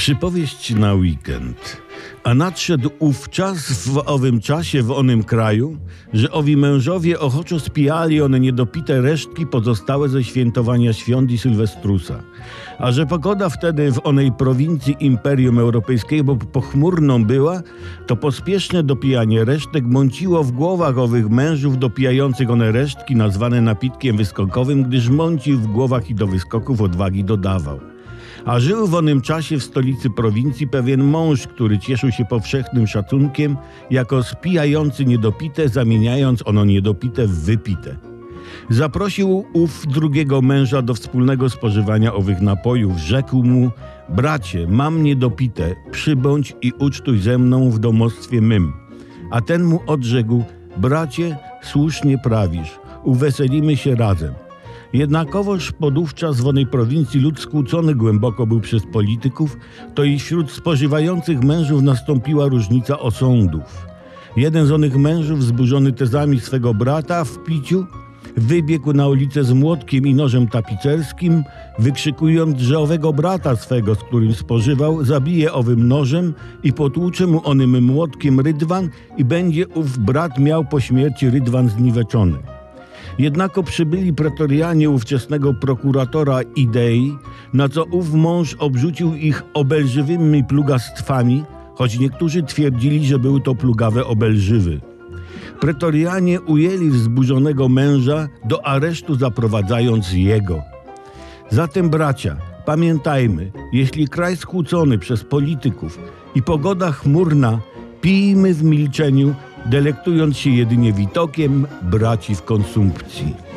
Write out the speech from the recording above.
Przypowieść na weekend. A nadszedł ów czas w owym czasie w onym kraju, że owi mężowie ochoczo spijali one niedopite resztki pozostałe ze świętowania świąt i Sylwestrusa. A że pogoda wtedy w onej prowincji Imperium Europejskiego pochmurną była, to pospieszne dopijanie resztek mąciło w głowach owych mężów dopijających one resztki nazwane napitkiem wyskokowym, gdyż mącił w głowach i do wyskoków odwagi dodawał. A żył w onym czasie w stolicy prowincji pewien mąż, który cieszył się powszechnym szacunkiem, jako spijający niedopite, zamieniając ono niedopite w wypite. Zaprosił ów drugiego męża do wspólnego spożywania owych napojów. Rzekł mu: Bracie, mam niedopite, przybądź i ucztuj ze mną w domostwie mym. A ten mu odrzekł: Bracie, słusznie prawisz, uweselimy się razem. Jednakowoż podówczas w onej prowincji lud skłócony głęboko był przez polityków, to i wśród spożywających mężów nastąpiła różnica osądów. Jeden z onych mężów, wzburzony tezami swego brata w piciu, wybiegł na ulicę z młotkiem i nożem tapicerskim, wykrzykując, że owego brata swego, z którym spożywał, zabije owym nożem i potłucze mu onym młotkiem rydwan i będzie ów brat miał po śmierci rydwan zniweczony. Jednako przybyli pretorianie ówczesnego prokuratora Idei, na co ów mąż obrzucił ich obelżywymi plugastwami, choć niektórzy twierdzili, że były to plugawe obelżywy. Pretorianie ujęli wzburzonego męża, do aresztu zaprowadzając jego. Zatem, bracia, pamiętajmy, jeśli kraj skłócony przez polityków i pogoda chmurna, pijmy w milczeniu, delektując się jedynie witokiem braci w konsumpcji.